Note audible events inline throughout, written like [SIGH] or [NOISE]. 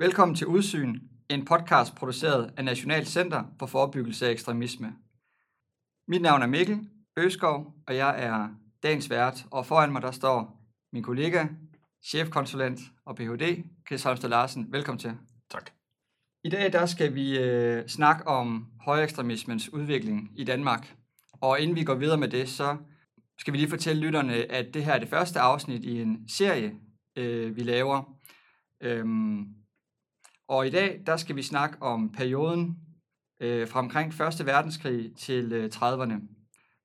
Velkommen til Udsyn, en podcast produceret af National Center for Forebyggelse af Ekstremisme. Mit navn er Mikkel Øskov, og jeg er dagens vært, og foran mig der står min kollega, chefkonsulent og Ph.D., Chris Holmstad Larsen. Velkommen til. Tak. I dag der skal vi øh, snakke om højekstremismens udvikling i Danmark. Og inden vi går videre med det, så skal vi lige fortælle lytterne, at det her er det første afsnit i en serie, øh, vi laver. Øhm, og i dag, der skal vi snakke om perioden øh, fra omkring 1. verdenskrig til øh, 30'erne.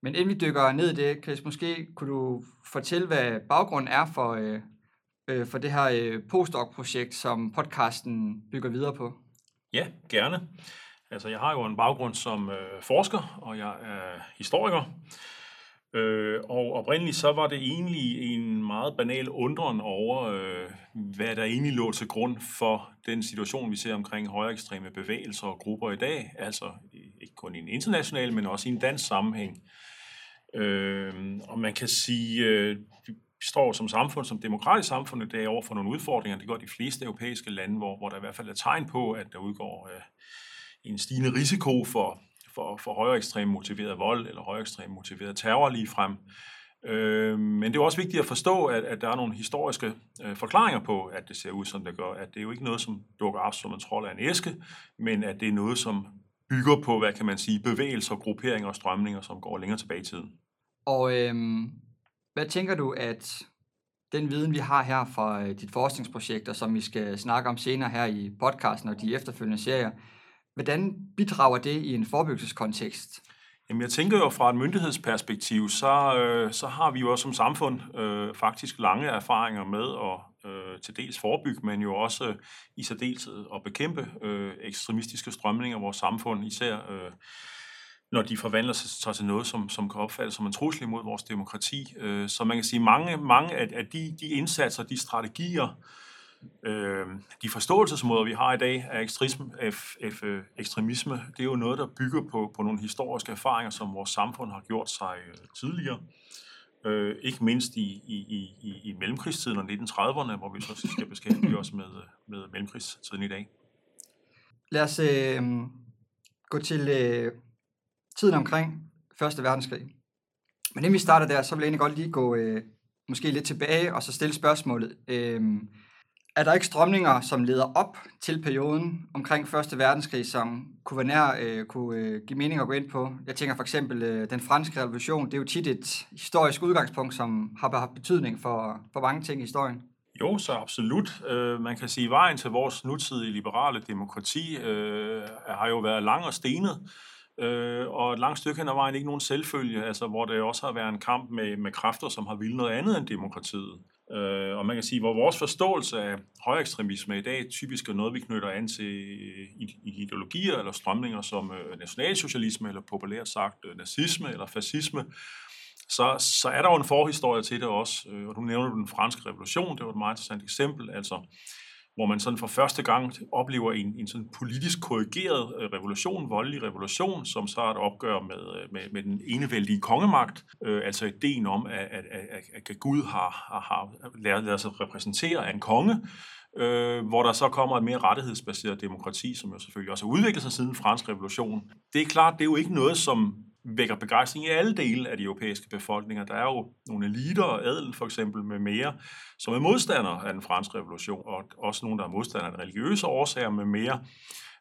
Men inden vi dykker ned i det, Chris, måske kunne du fortælle, hvad baggrunden er for, øh, øh, for det her øh, postdoc-projekt, som podcasten bygger videre på. Ja, gerne. Altså, jeg har jo en baggrund som øh, forsker, og jeg er historiker. Øh, og oprindeligt så var det egentlig en meget banal undren over, øh, hvad der egentlig lå til grund for den situation, vi ser omkring højere ekstreme bevægelser og grupper i dag. Altså ikke kun i en international, men også i en dansk sammenhæng. Øh, og man kan sige, øh, vi står som samfund, som demokratisk samfund i dag over for nogle udfordringer. Det gør de fleste europæiske lande, hvor, hvor der i hvert fald er tegn på, at der udgår øh, en stigende risiko for for, for højere ekstrem motiveret vold eller højere ekstrem motiveret terror lige frem. Øh, men det er også vigtigt at forstå, at, at der er nogle historiske øh, forklaringer på, at det ser ud, som det gør. At det er jo ikke noget, som dukker op som en trold af en æske, men at det er noget, som bygger på, hvad kan man sige, bevægelser, grupperinger og strømninger, som går længere tilbage i tiden. Og øh, hvad tænker du, at den viden, vi har her fra øh, dit forskningsprojekt, og som vi skal snakke om senere her i podcasten og de efterfølgende serier, Hvordan bidrager det i en forebyggelseskontekst? Jamen, jeg tænker jo fra et myndighedsperspektiv, så, øh, så har vi jo også som samfund øh, faktisk lange erfaringer med at øh, til dels forebygge, men jo også øh, i særdeleshed at bekæmpe øh, ekstremistiske strømninger i vores samfund, især øh, når de forvandler sig til noget, som, som kan opfattes som en trussel imod vores demokrati. Øh, så man kan sige, mange, mange af, af de, de indsatser, de strategier, øh, de forståelsesmåder, vi har i dag af ekstremisme, af, af, øh, ekstremisme, det er jo noget, der bygger på, på nogle historiske erfaringer, som vores samfund har gjort sig øh, tidligere. Øh, ikke mindst i, i, i, i mellemkrigstiden og 1930'erne, hvor vi så skal beskæftige os med, øh, med mellemkrigstiden i dag. Lad os øh, gå til øh, tiden omkring Første Verdenskrig. Men inden vi starter der, så vil jeg egentlig godt lige gå øh, måske lidt tilbage og så stille spørgsmålet. Øh, er der ikke strømninger, som leder op til perioden omkring Første verdenskrig, som kunne være nær, øh, kunne øh, give mening at gå ind på? Jeg tænker for eksempel øh, den franske revolution. Det er jo tit et historisk udgangspunkt, som har haft betydning for, for mange ting i historien. Jo, så absolut. Øh, man kan sige, at vejen til vores nutidige liberale demokrati øh, har jo været lang og stenet. Øh, og et langt stykke hen ad vejen ikke nogen selvfølge, altså, hvor det også har været en kamp med, med kræfter, som har ville noget andet end demokratiet. Øh, og man kan sige, hvor vores forståelse af højekstremisme i dag typisk er noget, vi knytter an til øh, ideologier eller strømninger som øh, nationalsocialisme, eller populært sagt øh, nazisme eller fascisme, så, så er der jo en forhistorie til det også. Øh, og du nævner den franske revolution, det var et meget interessant eksempel. Altså, hvor man sådan for første gang oplever en, en sådan politisk korrigeret øh, revolution, voldelig revolution, som så er et opgør med, øh, med, med den enevældige kongemagt, øh, altså ideen om, at, at, at, at Gud har, har, har lært, lært sig repræsentere af en konge, øh, hvor der så kommer et mere rettighedsbaseret demokrati, som jo selvfølgelig også har udviklet sig siden fransk revolution. Det er klart, det er jo ikke noget, som vækker begejstring i alle dele af de europæiske befolkninger. Der er jo nogle eliter og adel for eksempel med mere, som er modstandere af den franske revolution, og også nogle, der er modstandere af religiøse årsager med mere.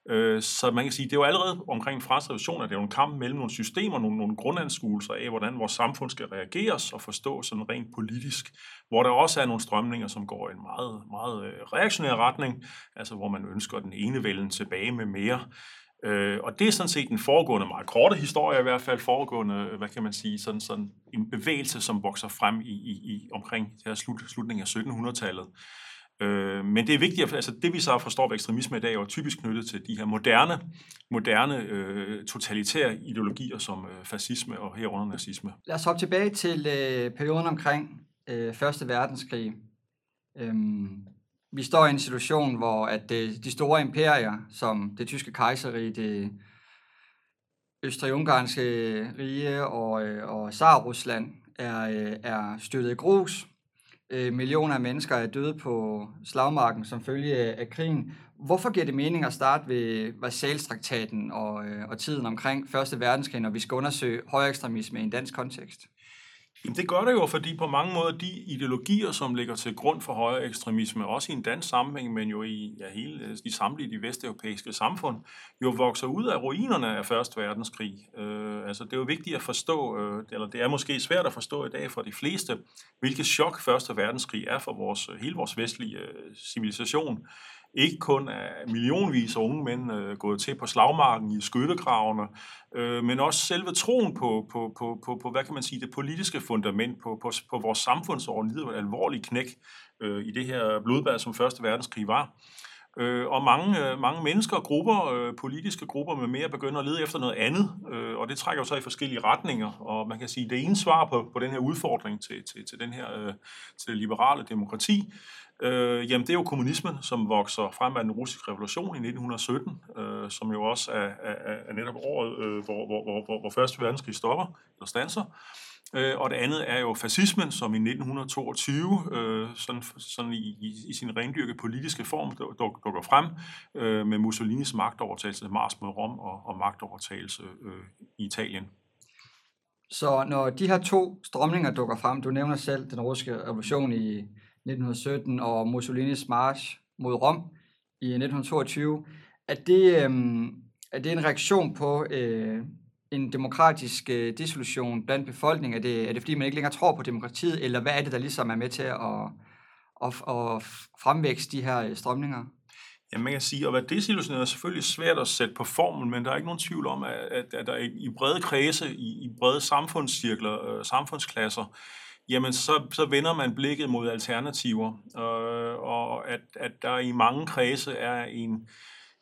Øh, så man kan sige, det er jo allerede omkring en fransk revolution, at det er jo en kamp mellem nogle systemer, nogle, nogle grundanskuelser af, hvordan vores samfund skal reageres og forstås sådan rent politisk, hvor der også er nogle strømninger, som går i en meget, meget øh, reaktionær retning, altså hvor man ønsker den ene vælden tilbage med mere Øh, og det er sådan set en foregående, meget korte historie i hvert fald, foregående, hvad kan man sige, sådan, sådan en bevægelse, som vokser frem i, i, i omkring det her slut, slutningen af 1700-tallet. Øh, men det er vigtigt, at, altså det vi så forstår ved ekstremisme i dag, er typisk knyttet til de her moderne, moderne øh, totalitære ideologier som øh, fascisme og herunder nazisme. Lad os hoppe tilbage til øh, perioden omkring øh, Første Verdenskrig. Øhm, vi står i en situation, hvor at de store imperier, som det tyske kejserige, det østrig-ungarske rige og, øh, og Tsar-Rusland, er, øh, er støttet i grus. Øh, millioner af mennesker er døde på slagmarken som følge af krigen. Hvorfor giver det mening at starte ved Versailles-traktaten og, og tiden omkring Første verdenskrig, når vi skal undersøge højekstremisme i en dansk kontekst? Det gør det jo, fordi på mange måder de ideologier, som ligger til grund for højere ekstremisme, også i en dansk sammenhæng, men jo i ja, hele i samtlige de vesteuropæiske samfund, jo vokser ud af ruinerne af Første Verdenskrig. Øh, altså det er jo vigtigt at forstå, øh, eller det er måske svært at forstå i dag for de fleste, hvilket chok Første Verdenskrig er for vores, hele vores vestlige øh, civilisation ikke kun er millionvis af unge mænd øh, gået til på slagmarken i skyttegravene, øh, men også selve troen på, på, på, på, på, hvad kan man sige, det politiske fundament på, på, på vores samfundsorden lider et alvorligt knæk øh, i det her blodbad, som Første Verdenskrig var. Øh, og mange, øh, mange mennesker og grupper, øh, politiske grupper med mere, begynder at lede efter noget andet, øh, og det trækker jo så i forskellige retninger. Og man kan sige, at det ene svar på, på den her udfordring til, til, til, den her, øh, til det liberale demokrati, Øh, jamen, det er jo kommunismen, som vokser frem af den russiske revolution i 1917, øh, som jo også er, er, er netop året, øh, hvor, hvor, hvor, hvor, hvor Første Verdenskrig stopper, eller stanser. Øh, og det andet er jo fascismen, som i 1922, øh, sådan, sådan i, i, i sin rendyrke politiske form, duk, dukker frem øh, med Mussolinis magtovertagelse, Mars mod Rom og, og magtovertagelse øh, i Italien. Så når de her to strømninger dukker frem, du nævner selv den russiske revolution i 1917 og Mussolinis march mod Rom i 1922, er det, øh, er det en reaktion på øh, en demokratisk øh, dissolution blandt befolkningen? Er det, er det fordi, man ikke længere tror på demokratiet, eller hvad er det, der ligesom er med til at, at, at fremvækste de her øh, strømninger? Ja, man kan sige, at være desillusioneret er selvfølgelig svært at sætte på formel, men der er ikke nogen tvivl om, at, at, at der i brede kredse, i, i brede samfundscirkler, øh, samfundsklasser, jamen så, så vender man blikket mod alternativer, øh, og at, at der i mange kredse er en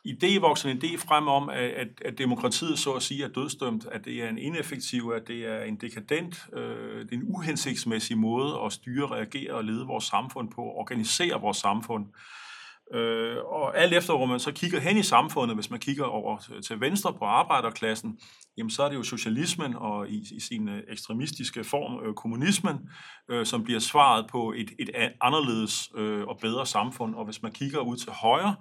idévoksen idé frem om, at, at, at demokratiet så at sige er dødstømt, at det er en ineffektiv, at det er en dekadent, øh, det er en uhensigtsmæssig måde at styre, reagere og lede vores samfund på, organisere vores samfund. Øh, Øh, og alt efter, hvor man så kigger hen i samfundet, hvis man kigger over til venstre på arbejderklassen, jamen så er det jo socialismen og i, i sin øh, ekstremistiske form øh, kommunismen, øh, som bliver svaret på et, et anderledes øh, og bedre samfund. Og hvis man kigger ud til højre,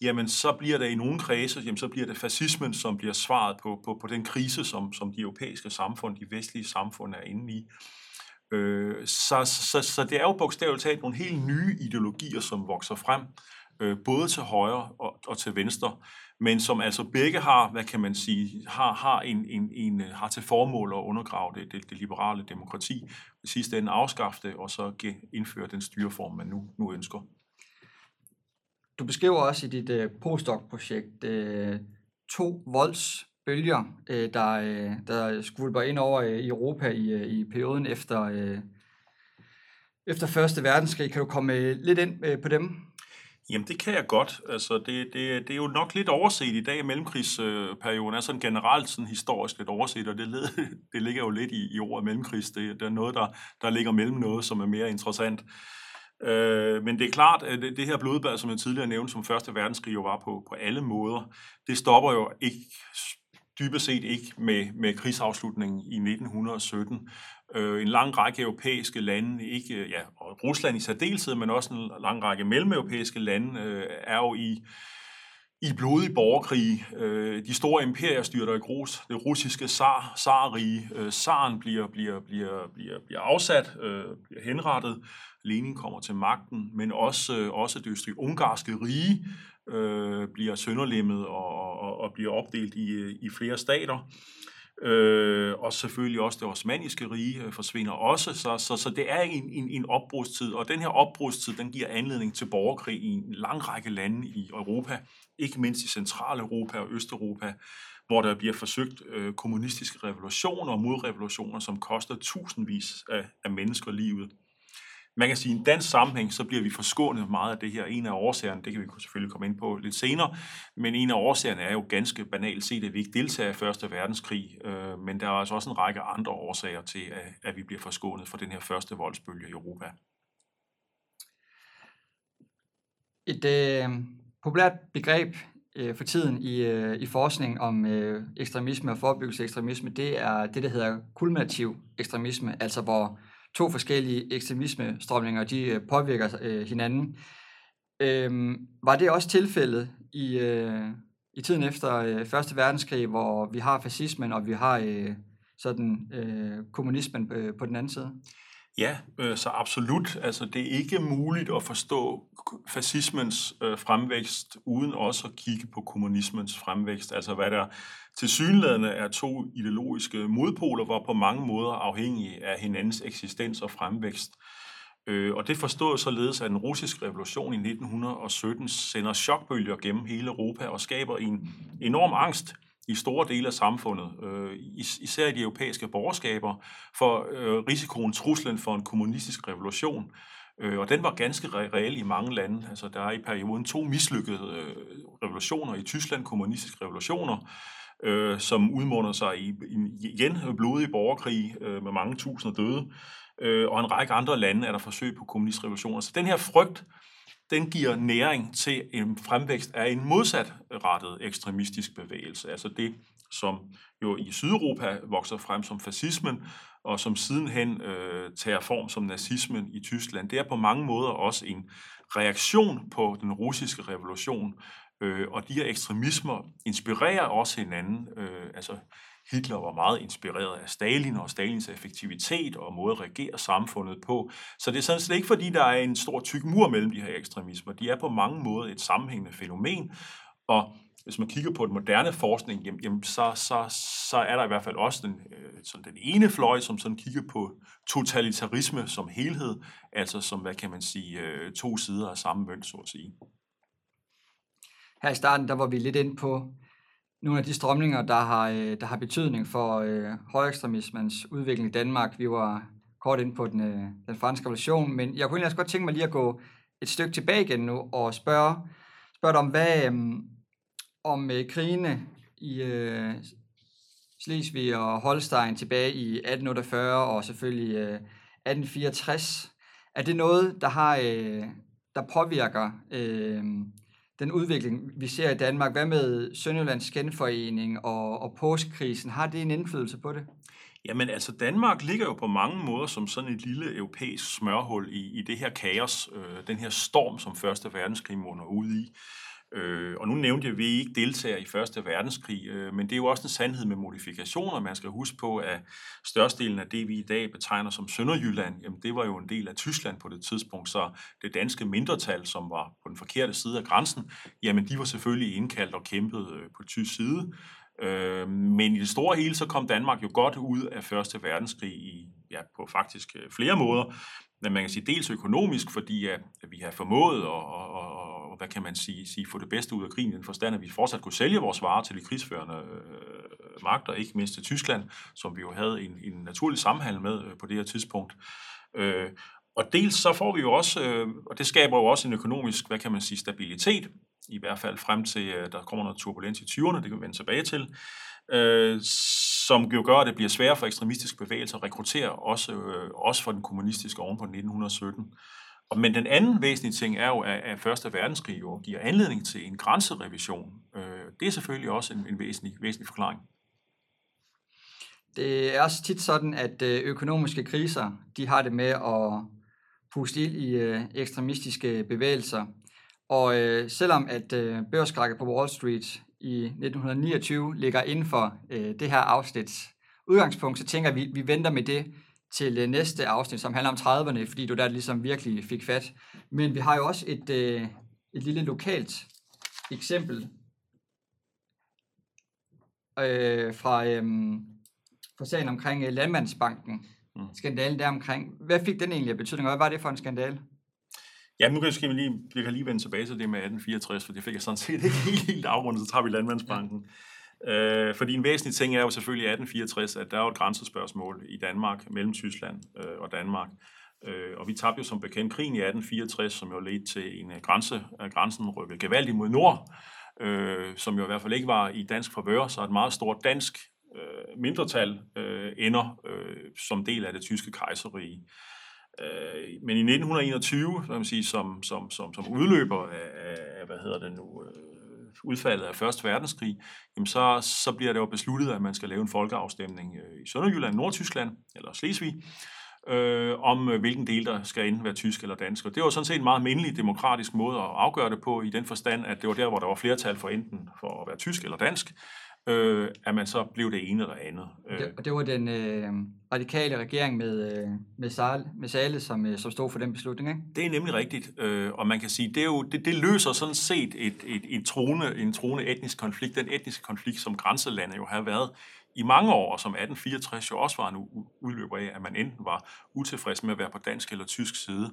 jamen så bliver det i nogle kredse, jamen så bliver det fascismen, som bliver svaret på, på, på den krise, som, som de europæiske samfund, de vestlige samfund er inde i. Øh, så, så, så det er jo bogstaveligt talt nogle helt nye ideologier, som vokser frem, øh, både til højre og, og til venstre, men som altså begge har, hvad kan man sige, har, har, en, en, en, øh, har til formål at undergrave det, det, det liberale demokrati, i sidste ende afskaffe det, og så indføre den styreform, man nu, nu ønsker. Du beskriver også i dit øh, postdoc-projekt øh, to voldsbølger, øh, der, øh, der skvulper ind over øh, Europa i, øh, i perioden efter, øh, efter Første Verdenskrig. Kan du komme øh, lidt ind øh, på dem? Jamen, det kan jeg godt. Altså, det, det, det er jo nok lidt overset i dag i mellemkrigsperioden. er sådan generelt sådan historisk lidt overset, og det, led, [LAUGHS] det ligger jo lidt i, i ordet mellemkrigs. Det, det er noget, der, der ligger mellem noget, som er mere interessant. Øh, men det er klart, at det, det her blodbad, som jeg tidligere nævnte, som Første Verdenskrig jo var på, på alle måder, det stopper jo ikke dybest set ikke med, med krigsafslutningen i 1917. Øh, en lang række europæiske lande, ikke ja, og Rusland i særdeleshed, men også en lang række mellemeuropæiske lande, øh, er jo i, i blodig borgerkrig. Øh, de store imperier styrter i grus. Det russiske zar, zarrige. Øh, zaren bliver, bliver, bliver, bliver, bliver afsat, øh, bliver henrettet. Lenin kommer til magten, men også, øh, også det østrig-ungarske rige øh, bliver sønderlemmet og, og, og bliver opdelt i, øh, i flere stater. Øh, Øh, og selvfølgelig også det osmaniske rige øh, forsvinder også, så, så, så det er en, en, en opbrudstid, og den her opbrudstid, den giver anledning til borgerkrig i en lang række lande i Europa, ikke mindst i Centraleuropa og Østeuropa, hvor der bliver forsøgt øh, kommunistiske revolutioner og modrevolutioner, som koster tusindvis af, af mennesker livet. Man kan sige, at i en dansk sammenhæng, så bliver vi forskånet meget af det her. En af årsagerne, det kan vi selvfølgelig komme ind på lidt senere, men en af årsagerne er jo ganske banalt set, at vi ikke deltager i Første Verdenskrig, øh, men der er altså også en række andre årsager til, at, at vi bliver forskånet fra den her første voldsbølge i Europa. Et øh, populært begreb øh, for tiden i, øh, i forskning om øh, ekstremisme og forebyggelse af ekstremisme, det er det, der hedder kulminativ ekstremisme, altså hvor to forskellige ekstremisme-strømninger, de øh, påvirker øh, hinanden. Øh, var det også tilfældet i, øh, i tiden efter øh, Første Verdenskrig, hvor vi har fascismen, og vi har øh, sådan øh, kommunismen øh, på den anden side? Ja, øh, så absolut. Altså, det er ikke muligt at forstå fascismens øh, fremvækst uden også at kigge på kommunismens fremvækst. Altså, hvad der til synlædende er to ideologiske modpoler, var på mange måder afhængige af hinandens eksistens og fremvækst. Øh, og det forstås således, at den russiske revolution i 1917 sender chokbølger gennem hele Europa og skaber en enorm angst i store dele af samfundet, øh, især i de europæiske borgerskaber, for øh, risikoen, truslen for en kommunistisk revolution. Øh, og den var ganske reel i mange lande. Altså, der er i perioden to mislykkede øh, revolutioner i Tyskland, kommunistiske revolutioner, øh, som udmunder sig i, i igen blodig borgerkrig øh, med mange tusinder døde. Øh, og en række andre lande er der forsøg på kommunistrevolutioner. Så den her frygt, den giver næring til en fremvækst af en modsatrettet ekstremistisk bevægelse. Altså det, som jo i Sydeuropa vokser frem som fascismen, og som sidenhen øh, tager form som nazismen i Tyskland. Det er på mange måder også en reaktion på den russiske revolution, øh, og de her ekstremismer inspirerer også hinanden. Øh, altså Hitler var meget inspireret af Stalin og Stalins effektivitet og måde at regere samfundet på. Så det er sådan set ikke, fordi der er en stor tyk mur mellem de her ekstremismer. De er på mange måder et sammenhængende fænomen, og hvis man kigger på den moderne forskning, jamen, så, så, så er der i hvert fald også den, øh, sådan den ene fløj, som sådan kigger på totalitarisme som helhed, altså som, hvad kan man sige, øh, to sider af samme mønt, så at sige. Her i starten, der var vi lidt ind på nogle af de strømninger, der har, øh, der har betydning for øh, højekstremismens udvikling i Danmark. Vi var kort ind på den, øh, den franske revolution, men jeg kunne egentlig også godt tænke mig lige at gå et stykke tilbage igen nu og spørge, spørge dig om, hvad øh, om øh, krigene i øh, Slesvig og Holstein tilbage i 1848 og selvfølgelig øh, 1864. Er det noget, der har øh, der påvirker øh, den udvikling, vi ser i Danmark. Hvad med Sønderjyllands genforening og, og påskekrisen? Har det en indflydelse på det? Jamen altså, Danmark ligger jo på mange måder som sådan et lille europæisk smørhul i, i det her kaos, øh, den her storm, som Første Verdenskrig munder ud i. Øh, og nu nævnte jeg, at vi ikke deltager i Første Verdenskrig, øh, men det er jo også en sandhed med modifikationer. Man skal huske på, at størstedelen af det, vi i dag betegner som Sønderjylland, jamen det var jo en del af Tyskland på det tidspunkt, så det danske mindretal, som var på den forkerte side af grænsen, jamen de var selvfølgelig indkaldt og kæmpet øh, på tysk side. Øh, men i det store hele, så kom Danmark jo godt ud af Første Verdenskrig i, ja, på faktisk øh, flere måder. Men man kan sige dels økonomisk, fordi at, vi har formået at, at, der hvad kan man sige, sige, få det bedste ud af krigen, i den forstand, at vi fortsat kunne sælge vores varer til de krigsførende øh, magter, ikke mindst til Tyskland, som vi jo havde en, en naturlig sammenhæng med øh, på det her tidspunkt. Øh, og dels så får vi jo også, øh, og det skaber jo også en økonomisk, hvad kan man sige, stabilitet, i hvert fald frem til, øh, der kommer noget turbulens i 20'erne, det kan vi vende tilbage til, øh, som jo gør, at det bliver sværere for ekstremistiske bevægelser at rekruttere, også, øh, også for den kommunistiske oven på 1917. Og, men den anden væsentlige ting er jo, at, Første Verdenskrig jo giver anledning til en grænserevision. Øh, det er selvfølgelig også en, en væsentlig, væsentlig forklaring. Det er også tit sådan, at øh, økonomiske kriser, de har det med at puste ild i øh, ekstremistiske bevægelser. Og øh, selvom at øh, børskrækket på Wall Street i 1929 ligger inden for øh, det her afsnits udgangspunkt, så tænker vi, vi venter med det til øh, næste afsnit, som handler om 30'erne, fordi du der ligesom virkelig fik fat. Men vi har jo også et, øh, et lille lokalt eksempel øh, fra, øh, fra sagen omkring øh, Landmandsbanken. Mm. Skandalen der omkring. Hvad fik den egentlig af betydning, og hvad var det for en skandale? Ja, nu kan jeg, lige, jeg kan lige vende tilbage til det med 1864, for det fik jeg sådan set ikke helt, helt afrundet, så tager vi Landmandsbanken. Ja. Øh, fordi en væsentlig ting er jo selvfølgelig 1864, at der er jo et grænsespørgsmål i Danmark, mellem Tyskland øh, og Danmark. Øh, og vi tabte jo som bekendt krigen i 1864, som jo ledte til en øh, grænse, at grænsen rykkede gevaldigt mod nord, øh, som jo i hvert fald ikke var i dansk forvør, så et meget stort dansk øh, mindretal øh, ender øh, som del af det tyske kejserige. Øh, men i 1921, man sige, som, som, som, som udløber af, af, hvad hedder det nu, øh, udfaldet af Første Verdenskrig, jamen så, så bliver det jo besluttet, at man skal lave en folkeafstemning øh, i Sønderjylland, Nordtyskland eller Slesvig, øh, om øh, hvilken del, der skal enten være tysk eller dansk. Og det var sådan set en meget mindelig demokratisk måde at afgøre det på, i den forstand, at det var der, hvor der var flertal for enten for at være tysk eller dansk, øh, at man så blev det ene eller andet. Øh. Det, og det var den øh, radikale regering med, øh, med, Sale, med Sale, som, øh, som stod for den beslutning, ikke? Det er nemlig rigtigt, øh, og man kan sige, det, er jo, det, det løser sådan set et, et, et trone, en trone etnisk konflikt, den etniske konflikt, som grænselandet jo har været i mange år, som 1864 jo også var en udløber af, at man enten var utilfreds med at være på dansk eller tysk side.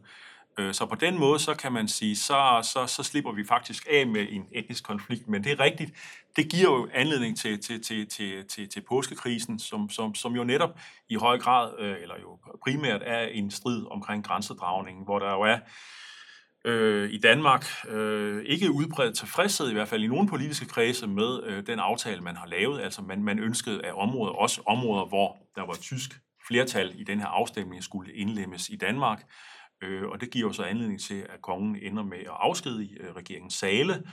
Øh, så på den måde, så kan man sige, så, så, så slipper vi faktisk af med en etnisk konflikt. Men det er rigtigt, det giver jo anledning til, til, til, til, til, til påskekrisen, som, som, som jo netop i høj grad, øh, eller jo primært er en strid omkring grænsedragningen, hvor der jo er øh, i Danmark øh, ikke udbredt tilfredshed, i hvert fald i nogle politiske kredse, med øh, den aftale, man har lavet. Altså man, man ønskede, af områder, også områder, hvor der var tysk flertal i den her afstemning, skulle indlemmes i Danmark. Øh, og det giver jo så anledning til, at kongen ender med at afskedige øh, regeringen Sale,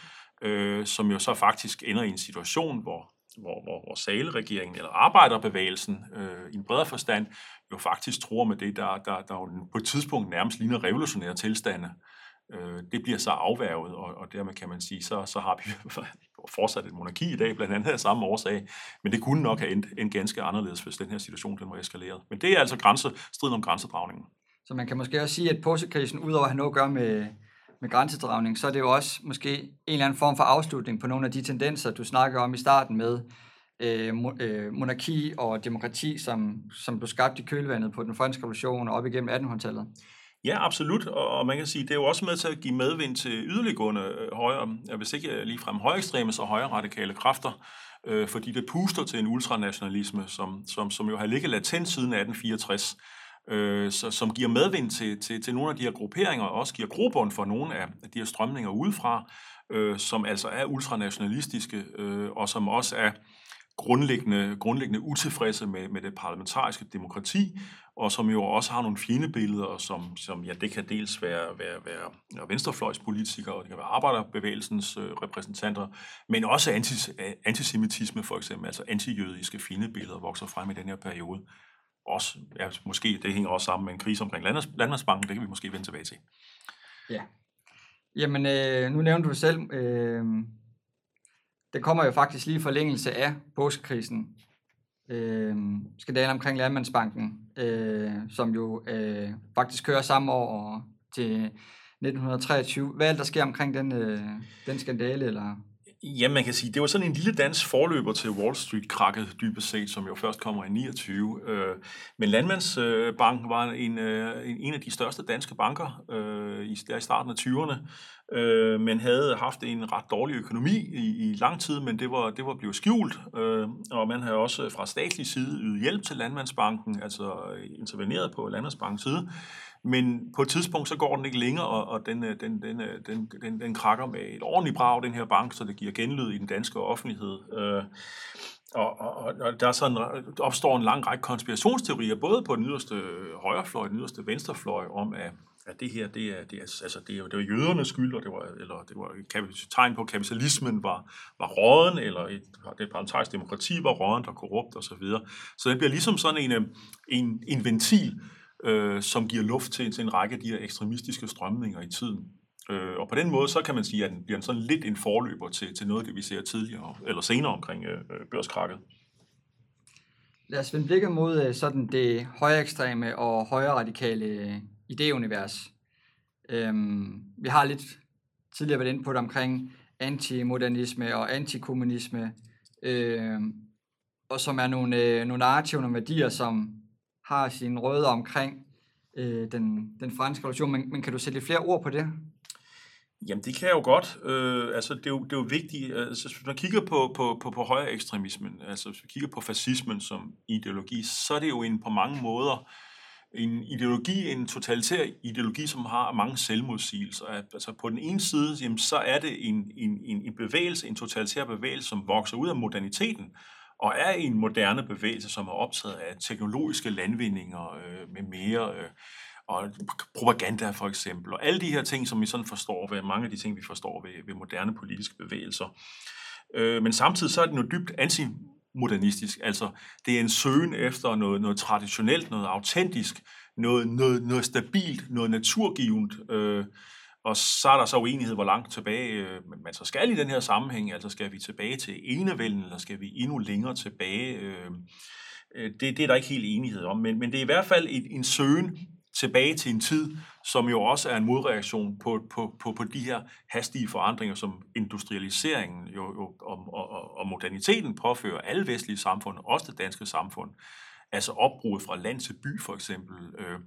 øh, som jo så faktisk ender i en situation, hvor hvor, hvor, hvor Sale-regeringen eller arbejderbevægelsen øh, i en bredere forstand jo faktisk tror med det, der, der, der på et tidspunkt nærmest ligner revolutionære tilstande. Øh, det bliver så afværget, og, og dermed kan man sige, så, så har vi [LAUGHS] fortsat et monarki i dag, blandt andet af samme årsag, men det kunne nok have endt, endt ganske anderledes, hvis den her situation den var eskaleret. Men det er altså grænse, striden om grænsedragningen. Så man kan måske også sige, at påskekrisen, udover at have noget at gøre med, med grænsedragning, så er det jo også måske en eller anden form for afslutning på nogle af de tendenser, du snakkede om i starten med øh, øh monarki og demokrati, som, som blev skabt i kølvandet på den franske revolution og op igennem 1800-tallet. Ja, absolut, og man kan sige, det er jo også med til at give medvind til yderliggående øh, højre, øh, hvis ikke ligefrem højre ekstreme, så højre radikale kræfter, øh, fordi det puster til en ultranationalisme, som, som, som jo har ligget latent siden 1864, øh, så, som giver medvind til, til, til nogle af de her grupperinger, og også giver grobund for nogle af de her strømninger udefra, øh, som altså er ultranationalistiske, øh, og som også er grundlæggende, grundlæggende utilfredse med, med det parlamentariske demokrati, og som jo også har nogle fjendebilleder, som, som ja, det kan dels være, være, være venstrefløjspolitikere, og det kan være arbejderbevægelsens øh, repræsentanter, men også antis, antisemitisme for eksempel, altså antijødiske fjendebilleder vokser frem i den her periode også, ja, måske det hænger også sammen med en krise omkring Landmandsbanken, det kan vi måske vende tilbage til. Ja. Jamen, øh, nu nævnte du selv, øh, det kommer jo faktisk lige i forlængelse af påskekrisen, øh, skandalen omkring Landmandsbanken, øh, som jo øh, faktisk kører samme år til 1923. Hvad er det, der sker omkring den, øh, den skandale, eller Ja, man kan sige, det var sådan en lille dansk forløber til Wall Street-krakket, dybest set, som jo først kommer i 29. Øh, men Landmandsbanken øh, var øh, en, en af de største danske banker der i starten af 20'erne, men havde haft en ret dårlig økonomi i, i lang tid, men det var, det var blevet skjult, og man havde også fra statslig side ydet hjælp til Landmandsbanken, altså interveneret på Landmandsbankens side, men på et tidspunkt, så går den ikke længere, og, og den, øh, den, den, øh, den, den, den krakker med et ordentligt brag, den her bank, så det giver genlyd i den danske offentlighed. Øh, og, og, og der er sådan, opstår en lang række konspirationsteorier, både på den yderste højrefløj og den yderste venstrefløj, om at, at det her, det er, det er, altså det er, det var jødernes skyld, og det var, eller det var et tegn på, at kapitalismen var, var råden, eller et, det parlamentariske demokrati var råden og korrupt osv. Så, videre. så det bliver ligesom sådan en, øh, en, en ventil, øh, som giver luft til, til en række af de her ekstremistiske strømninger i tiden. Øh, og på den måde, så kan man sige, at den bliver sådan lidt en forløber til, til noget af det, vi ser tidligere, eller senere omkring øh, øh børskrakket. Lad os vende blikket mod øh, sådan det højere ekstreme og højere radikale ideunivers. Øh, idéunivers. Øhm, vi har lidt tidligere været inde på det omkring antimodernisme og antikommunisme, øh, og som er nogle, øh, nogle narrativer, nogle værdier, som har sin røde omkring øh, den, den franske revolution, men, men kan du sætte lidt flere ord på det? Jamen, det kan jeg jo godt. Øh, altså, det er jo, det er jo vigtigt. Altså, hvis man kigger på, på, på, på højere ekstremismen, altså hvis vi kigger på fascismen som ideologi, så er det jo en på mange måder en ideologi, en totalitær ideologi, som har mange selvmodsigelser. Altså på den ene side, jamen, så er det en, en, en bevægelse, en totalitær bevægelse, som vokser ud af moderniteten, og er en moderne bevægelse, som er optaget af teknologiske landvindinger øh, med mere, øh, og propaganda for eksempel, og alle de her ting, som vi sådan forstår ved, mange af de ting, vi forstår ved, ved moderne politiske bevægelser. Øh, men samtidig så er det jo dybt antimodernistisk, altså det er en søgen efter noget, noget traditionelt, noget autentisk, noget, noget, noget stabilt, noget naturgivende, øh, og så er der så uenighed, hvor langt tilbage øh, man så skal i den her sammenhæng. Altså skal vi tilbage til enevælden, eller skal vi endnu længere tilbage? Øh, øh det, det er der ikke helt enighed om, men, men det er i hvert fald en, en søgen tilbage til en tid, som jo også er en modreaktion på, på, på, på de her hastige forandringer, som industrialiseringen jo, jo, og, og, og moderniteten påfører alle vestlige samfund, også det danske samfund. Altså opbruget fra land til by for eksempel, øh,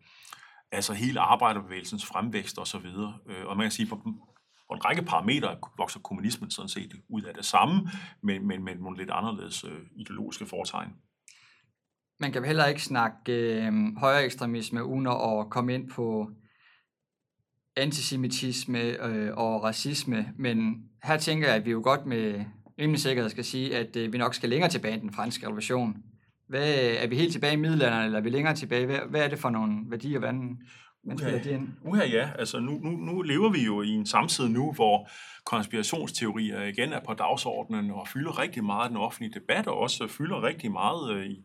altså hele arbejderbevægelsens fremvækst osv. videre. Øh, og man kan sige, på, på en række parametre vokser kommunismen sådan set ud af det samme, men, men med nogle lidt anderledes øh, ideologiske foretegn. Man kan heller ikke snakke øh, højere ekstremisme uden at komme ind på antisemitisme øh, og racisme, men her tænker jeg, at vi jo godt med rimelig sikkerhed skal sige, at øh, vi nok skal længere tilbage end den franske revolution. Hvad, er vi helt tilbage i middelalderen, eller er vi længere tilbage? Hvad, hvad er det for nogle værdier, hvordan man spiller det ind? Uha, ja. Altså, nu, nu, nu lever vi jo i en samtid nu, hvor konspirationsteorier igen er på dagsordenen og fylder rigtig meget i den offentlige debat, og også fylder rigtig meget øh, i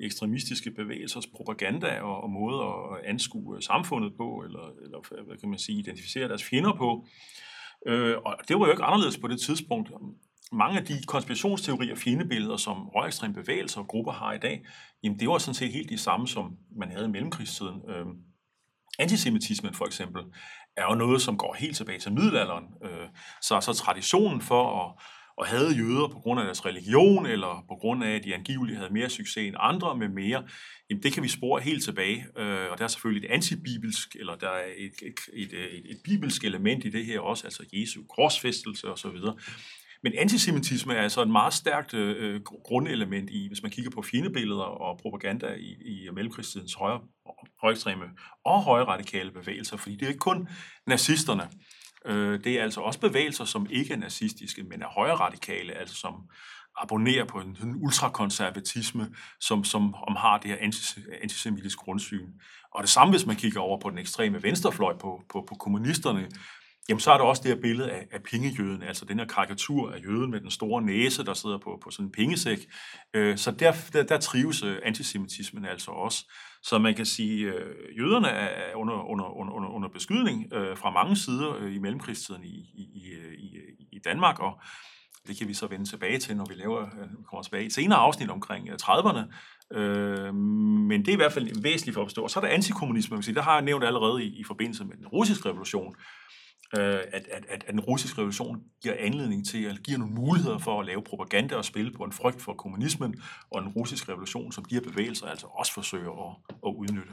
ekstremistiske bevægelsers propaganda og, og måder at anskue samfundet på, eller, eller hvad kan man sige, identificere deres fjender på. Øh, og det var jo ikke anderledes på det tidspunkt mange af de konspirationsteorier og fjendebilleder, som højekstreme bevægelser og grupper har i dag, jamen det var sådan set helt de samme, som man havde i mellemkrigstiden. Øh, antisemitismen for eksempel er jo noget, som går helt tilbage til middelalderen. Øh, så, så traditionen for at, at have jøder på grund af deres religion, eller på grund af, at de angiveligt havde mere succes end andre med mere, jamen det kan vi spore helt tilbage. Øh, og der er selvfølgelig et antibibelsk, eller der er et, et, et, et, et bibelsk element i det her også, altså Jesu korsfæstelse osv. Men antisemitisme er altså et meget stærkt øh, grundelement i, hvis man kigger på fjendebilleder og propaganda i, i mellemkrigstidens højre, højekstreme og højre radikale bevægelser, fordi det er ikke kun nazisterne. Øh, det er altså også bevægelser, som ikke er nazistiske, men er højre radikale, altså som abonnerer på en, en ultrakonservatisme, som, som om har det her antisemitiske grundsyn. Og det samme, hvis man kigger over på den ekstreme venstrefløj på, på, på kommunisterne, Jamen, så er der også det her billede af, af pengejøden, altså den her karikatur af jøden med den store næse, der sidder på, på sådan en pengesæk. Øh, så der, der, der trives øh, antisemitismen altså også. Så man kan sige, at øh, jøderne er under, under, under, under beskydning øh, fra mange sider øh, i mellemkrigstiden i, i, i, i Danmark, og det kan vi så vende tilbage til, når vi laver, øh, kommer tilbage i et senere afsnit omkring øh, 30'erne. Øh, men det er i hvert fald væsentligt for at forstå. Og så er der antikommunisme, man kan sige, der har jeg nævnt allerede i, i forbindelse med den russiske revolution, øh, at, at, at, den russiske revolution giver anledning til, at giver nogle muligheder for at lave propaganda og spille på en frygt for kommunismen, og den russiske revolution, som de her bevægelser altså også forsøger at, at udnytte.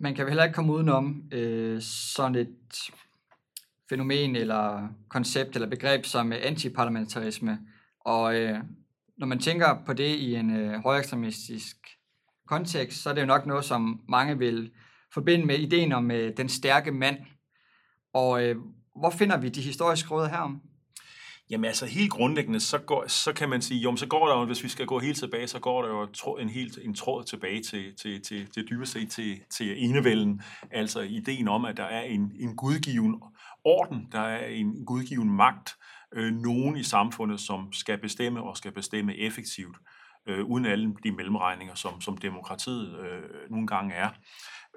Man kan vel heller ikke komme udenom øh, sådan et fænomen eller koncept eller begreb som antiparlamentarisme. Og øh, når man tænker på det i en øh, højekstremistisk kontekst, så er det jo nok noget, som mange vil forbinde med ideen om øh, den stærke mand, og øh, hvor finder vi de historiske råd herom? Jamen altså helt grundlæggende, så, går, så kan man sige, jo, så går der jo, hvis vi skal gå helt tilbage, så går der jo en, helt, en tråd tilbage til, til, til, til dybest set til, til enevælden. Altså ideen om, at der er en, en gudgiven orden, der er en gudgiven magt, øh, nogen i samfundet, som skal bestemme og skal bestemme effektivt, øh, uden alle de mellemregninger, som, som demokratiet øh, nogle gange er.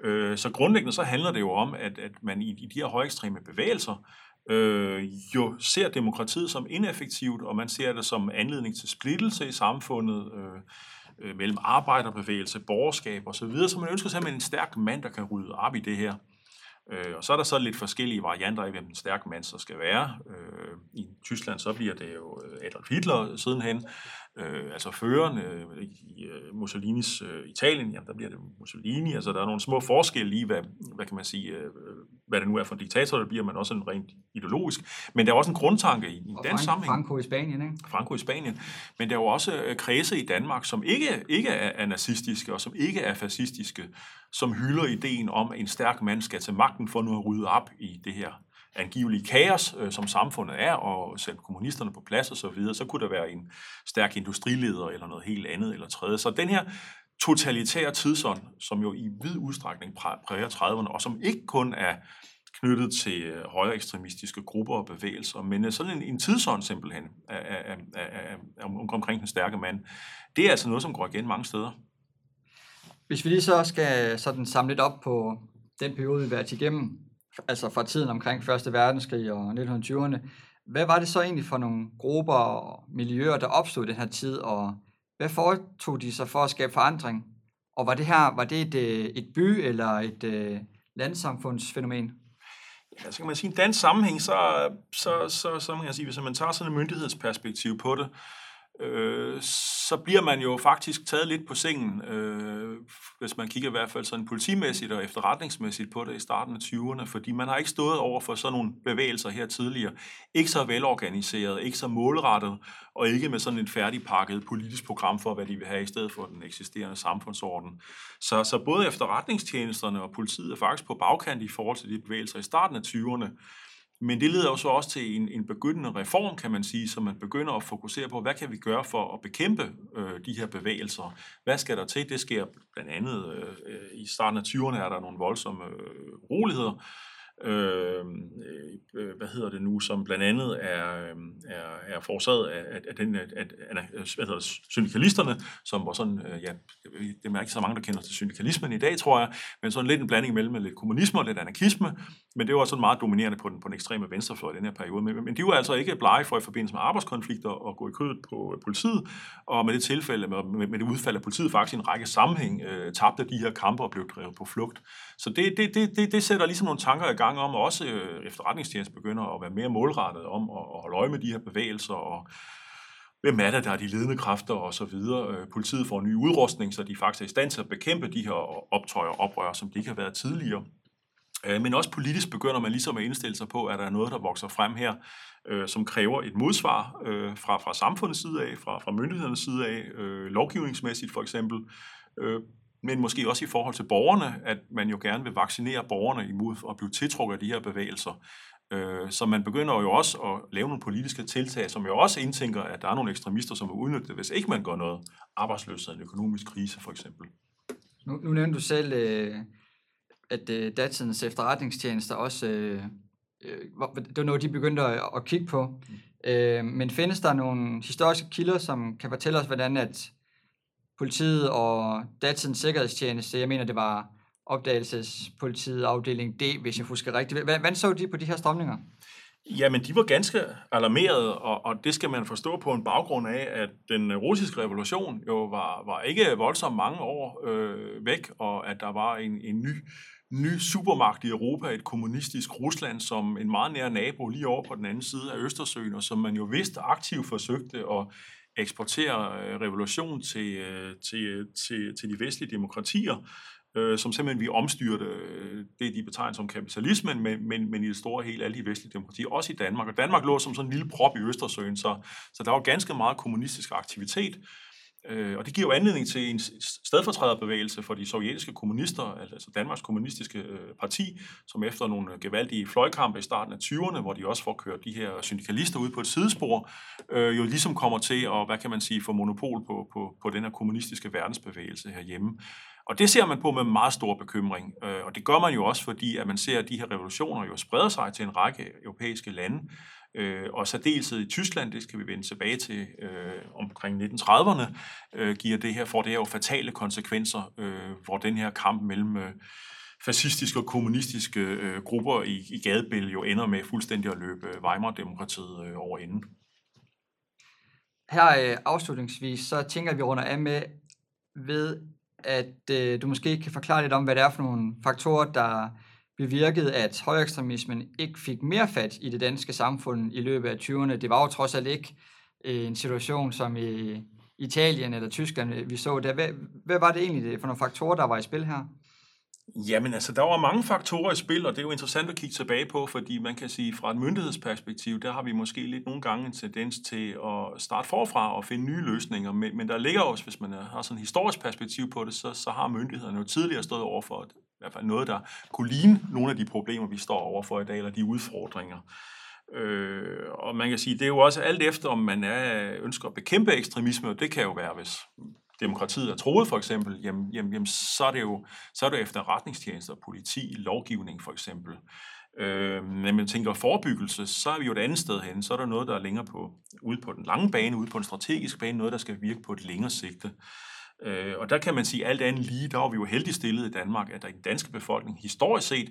Øh, så grundlæggende så handler det jo om, at, at man i, i de her højekstreme bevægelser øh, jo ser demokratiet som ineffektivt, og man ser det som anledning til splittelse i samfundet øh, øh, mellem arbejderbevægelse, borgerskab osv., så man ønsker simpelthen en stærk mand, der kan rydde op i det her. Øh, og så er der så lidt forskellige varianter af, hvem den stærke mand så skal være. Øh, I Tyskland så bliver det jo øh, Adolf Hitler sidenhen, øh, altså føreren øh, i øh, Mussolinis øh, Italien, jamen der bliver det Mussolini, altså der er nogle små forskelle i, hvad, hvad kan man sige, øh, hvad det nu er for en diktator, der bliver, men også en rent ideologisk. Men der er også en grundtanke i, i den Frank, sammenhæng. Franco i Spanien, ikke? Franco i Spanien. Men der er jo også øh, kredse i Danmark, som ikke, ikke er, er nazistiske, og som ikke er fascistiske, som hylder ideen om, at en stærk mand skal til magten for nu at rydde op i det her angivelige kaos, øh, som samfundet er, og sætte kommunisterne på plads og så videre, så kunne der være en stærk industrileder eller noget helt andet eller tredje. Så den her totalitære tidsånd, som jo i vid udstrækning præger 30'erne, og som ikke kun er knyttet til øh, højere ekstremistiske grupper og bevægelser, men øh, sådan en, en tidsånd simpelthen af, af, af, af, om, omkring den stærke mand, det er altså noget, som går igen mange steder. Hvis vi lige så skal sådan samle lidt op på den periode, vi har været igennem, altså fra tiden omkring Første verdenskrig og 1920'erne, hvad var det så egentlig for nogle grupper og miljøer, der opstod i den her tid, og hvad foretog de sig for at skabe forandring? Og var det her var det et, øh, et by- eller et øh, uh, landsamfundsfænomen? Ja, så kan man sige, i en dansk sammenhæng, så, så, så, så man kan sige, hvis man tager sådan et myndighedsperspektiv på det, øh, så bliver man jo faktisk taget lidt på sengen, øh, hvis man kigger i hvert fald sådan politimæssigt og efterretningsmæssigt på det i starten af 20'erne, fordi man har ikke stået over for sådan nogle bevægelser her tidligere. Ikke så velorganiseret, ikke så målrettet, og ikke med sådan et færdigpakket politisk program for, hvad de vil have i stedet for den eksisterende samfundsorden. Så, så både efterretningstjenesterne og politiet er faktisk på bagkant i forhold til de bevægelser i starten af 20'erne, men det leder jo så også til en, en begyndende reform, kan man sige, så man begynder at fokusere på, hvad kan vi gøre for at bekæmpe øh, de her bevægelser? Hvad skal der til? Det sker blandt andet øh, øh i starten af 20'erne er der nogle voldsomme øh, roligheder, Øhm, øh, øh, hvad hedder det nu, som blandt andet er, øhm, er, er forårsaget af, af, den, at, af øh, hvad hedder syndikalisterne, som var sådan, øh, ja, det er ikke så mange, der kender til syndikalismen i dag, tror jeg, men sådan lidt en blanding mellem lidt kommunisme og lidt anarkisme, men det var sådan meget dominerende på den, på den ekstreme venstrefløj i den her periode. Men, men de var altså ikke blege for i forbindelse med arbejdskonflikter at gå i kødet på øh, politiet, og med det tilfælde, med, med, med det udfald af politiet faktisk i en række sammenhæng, øh, tabte de her kampe og blev drevet på flugt. Så det, det, det, det, det sætter ligesom nogle tanker i gang om, også øh, efterretningstjenesten begynder at være mere målrettet om at, holde øje med de her bevægelser, og hvem er det, der er de ledende kræfter og så videre. Øh, politiet får ny udrustning, så de faktisk er i stand til at bekæmpe de her optøjer og oprør, som de ikke har været tidligere. Øh, men også politisk begynder man ligesom at indstille sig på, at der er noget, der vokser frem her, øh, som kræver et modsvar øh, fra, fra samfundets side af, fra, fra myndighedernes side af, øh, lovgivningsmæssigt for eksempel, øh, men måske også i forhold til borgerne, at man jo gerne vil vaccinere borgerne imod at blive tiltrukket af de her bevægelser. Øh, så man begynder jo også at lave nogle politiske tiltag, som jo også indtænker, at der er nogle ekstremister, som vil udnytte det, hvis ikke man gør noget. Arbejdsløshed, en økonomisk krise for eksempel. Nu, nu nævnte du selv, øh, at øh, datidens efterretningstjenester også, det var noget, de begyndte at, at kigge på. Mm. Men findes der nogle historiske kilder, som kan fortælle os, hvordan at politiet og datidens sikkerhedstjeneste, jeg mener, det var opdagelsespolitiet afdeling D, hvis jeg husker rigtigt. Hvordan så de på de her strømninger? Jamen, de var ganske alarmerede, og, og det skal man forstå på en baggrund af, at den russiske revolution jo var, var ikke voldsomt mange år øh, væk, og at der var en, en ny, ny supermagt i Europa, et kommunistisk Rusland, som en meget nær nabo lige over på den anden side af Østersøen, og som man jo vidste aktivt forsøgte at eksportere øh, revolution til, øh, til, øh, til, til de vestlige demokratier, øh, som simpelthen vi omstyrte det, de betegner som kapitalismen, men, men, men i det store hele alle de vestlige demokratier, også i Danmark. Og Danmark lå som sådan en lille prop i Østersøen, så, så der var ganske meget kommunistisk aktivitet. Øh, og det giver jo anledning til en stedfortræderbevægelse for de sovjetiske kommunister, altså Danmarks kommunistiske øh, parti, som efter nogle gevaldige fløjkampe i starten af 20'erne, hvor de også får kørt de her syndikalister ud på et sidespor, øh, jo ligesom kommer til at, hvad kan man sige, få monopol på, på, på den her kommunistiske verdensbevægelse herhjemme. Og det ser man på med meget stor bekymring, øh, og det gør man jo også, fordi at man ser, at de her revolutioner jo spreder sig til en række europæiske lande, øh, og særdeleshed i Tyskland, det skal vi vende tilbage til øh, omkring 1930'erne, øh, giver det her, for det her jo fatale konsekvenser, øh, hvor den her kamp mellem øh, fascistiske og kommunistiske øh, grupper i, i gadebilledet jo ender med fuldstændig at løbe øh, Weimar-demokratiet øh, over enden. Her øh, afslutningsvis, så tænker vi runder af med ved, at øh, du måske kan forklare lidt om, hvad det er for nogle faktorer, der bevirkede, at højekstremismen ikke fik mere fat i det danske samfund i løbet af 20'erne. Det var jo trods alt ikke øh, en situation som i Italien eller Tyskland, øh, vi så der. Hvad, hvad var det egentlig for nogle faktorer, der var i spil her? Jamen altså, der var mange faktorer i spil, og det er jo interessant at kigge tilbage på, fordi man kan sige, fra et myndighedsperspektiv, der har vi måske lidt nogle gange en tendens til at starte forfra og finde nye løsninger, men, men der ligger også, hvis man har sådan et historisk perspektiv på det, så, så har myndighederne jo tidligere stået over for i hvert fald noget, der kunne ligne nogle af de problemer, vi står overfor i dag, eller de udfordringer. Øh, og man kan sige, det er jo også alt efter, om man er, ønsker at bekæmpe ekstremisme, og det kan jo være, hvis demokratiet er troet for eksempel, jamen, jamen, jamen så er det jo så er det efterretningstjenester, politi, lovgivning for eksempel. Øh, når man tænker forebyggelse, så er vi jo et andet sted hen. Så er der noget, der er længere på, ude på den lange bane, ude på en strategisk bane, noget, der skal virke på et længere sigte. Øh, og der kan man sige, alt andet lige, der var vi jo heldig stillet i Danmark, at der i den danske befolkning historisk set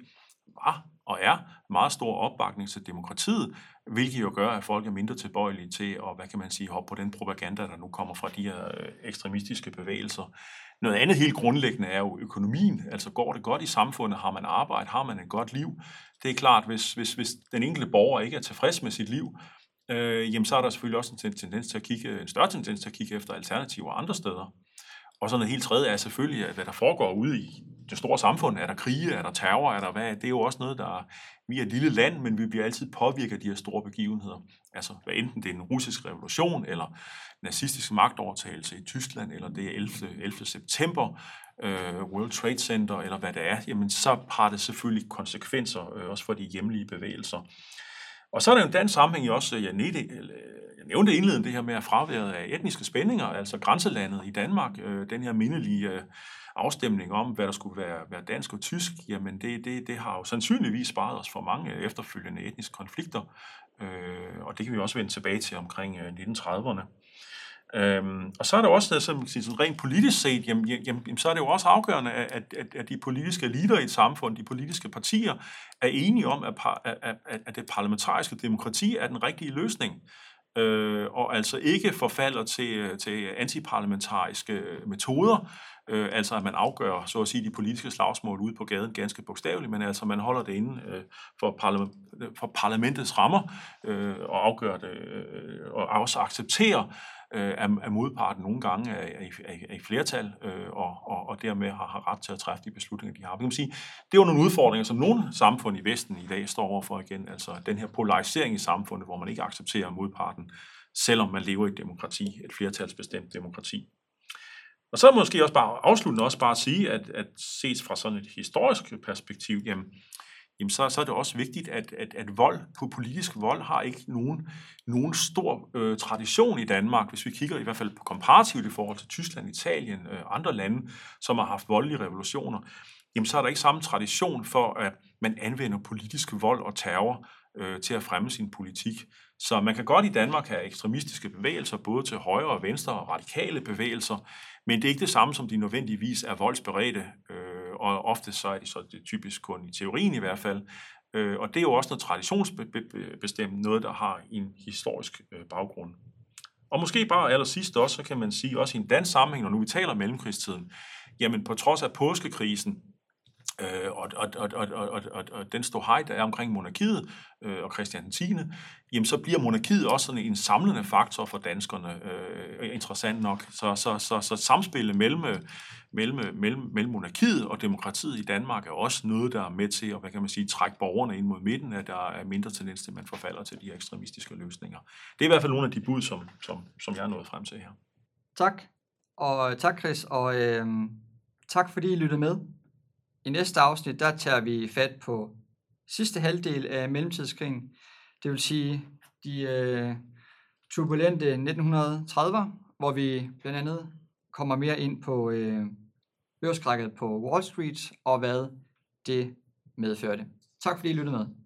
var og er meget stor opbakning til demokratiet, hvilket jo gør, at folk er mindre tilbøjelige til at, hvad kan man sige, hoppe på den propaganda, der nu kommer fra de her øh, ekstremistiske bevægelser. Noget andet helt grundlæggende er jo økonomien. Altså går det godt i samfundet, har man arbejde, har man et godt liv. Det er klart, hvis, hvis, hvis den enkelte borger ikke er tilfreds med sit liv, øh, jamen så er der selvfølgelig også en tendens til at kigge, en større tendens til at kigge efter alternativer andre steder. Og så noget helt tredje er selvfølgelig, at hvad der foregår ude i det store samfund. Er der krige, er der terror, er der hvad? Det er jo også noget, der vi er et lille land, men vi bliver altid påvirket af de her store begivenheder. Altså, hvad enten det er en russisk revolution, eller nazistisk magtovertagelse i Tyskland, eller det er 11. 11. september, øh, World Trade Center, eller hvad det er, jamen så har det selvfølgelig konsekvenser, øh, også for de hjemlige bevægelser. Og så er der jo dansk sammenhæng også, Janette jeg nævnte indledende det her med at fraværet af etniske spændinger, altså grænselandet i Danmark, øh, den her mindelige øh, afstemning om, hvad der skulle være, være dansk og tysk, jamen det, det, det har jo sandsynligvis sparet os for mange øh, efterfølgende etniske konflikter, øh, og det kan vi også vende tilbage til omkring øh, 1930'erne. Øhm, og så er det også som sådan rent politisk set, jamen, jamen, så er det jo også afgørende, at, at, at de politiske ledere i et samfund, de politiske partier, er enige om, at, at, at det parlamentariske demokrati er den rigtige løsning øh, og altså ikke forfalder til, øh, til antiparlamentariske øh, metoder, øh, altså at man afgør, så at sige, de politiske slagsmål ude på gaden ganske bogstaveligt, men altså man holder det inde øh, for, parlament, for parlamentets rammer øh, og afgør det, øh, og også accepterer øh, modparten nogle gange er, er, er, er i flertal, øh, og, og, og dermed har, har ret til at træffe de beslutninger, de har. kan man sige, det er jo nogle udfordringer, som nogle samfund i Vesten i dag står overfor igen, altså den her polarisering i samfundet, hvor man ikke accepterer modparten, selvom man lever i et demokrati, et flertalsbestemt demokrati. Og så måske også bare afsluttende også bare at sige, at, at set fra sådan et historisk perspektiv, jamen, jamen så, så er det også vigtigt, at, at, at vold på politisk vold har ikke nogen, nogen stor øh, tradition i Danmark, hvis vi kigger i hvert fald på komparativt i forhold til Tyskland, Italien, øh, andre lande, som har haft voldelige revolutioner, jamen så er der ikke samme tradition for, at man anvender politisk vold og terror øh, til at fremme sin politik. Så man kan godt i Danmark have ekstremistiske bevægelser, både til højre og venstre og radikale bevægelser, men det er ikke det samme, som de nødvendigvis er voldsberedte, øh, og ofte så er de så det typisk kun i teorien i hvert fald. Øh, og det er jo også noget traditionsbestemt, noget, der har en historisk øh, baggrund. Og måske bare allersidst også, så kan man sige, også i en dansk sammenhæng, når nu vi taler om mellemkrigstiden, jamen på trods af påskekrisen, øh, og, og, og, og, og, og, og den står hej, der er omkring monarkiet øh, og Christian 10., jamen så bliver monarkiet også sådan en samlende faktor for danskerne, øh, interessant nok. Så, så, så, så samspillet mellem, øh, mellem, øh, mellem, mellem monarkiet og demokratiet i Danmark er også noget, der er med til at hvad kan man sige, trække borgerne ind mod midten, at der er mindre tendens til, at man forfalder til de ekstremistiske løsninger. Det er i hvert fald nogle af de bud, som, som, som jeg er nået frem til her. Tak, og øh, tak Chris, og øh, tak fordi I lyttede med. I næste afsnit, der tager vi fat på sidste halvdel af mellemtidskrigen, det vil sige de øh, turbulente 1930'er, hvor vi blandt andet kommer mere ind på øh, børskrækket på Wall Street og hvad det medførte. Tak fordi I lyttede med.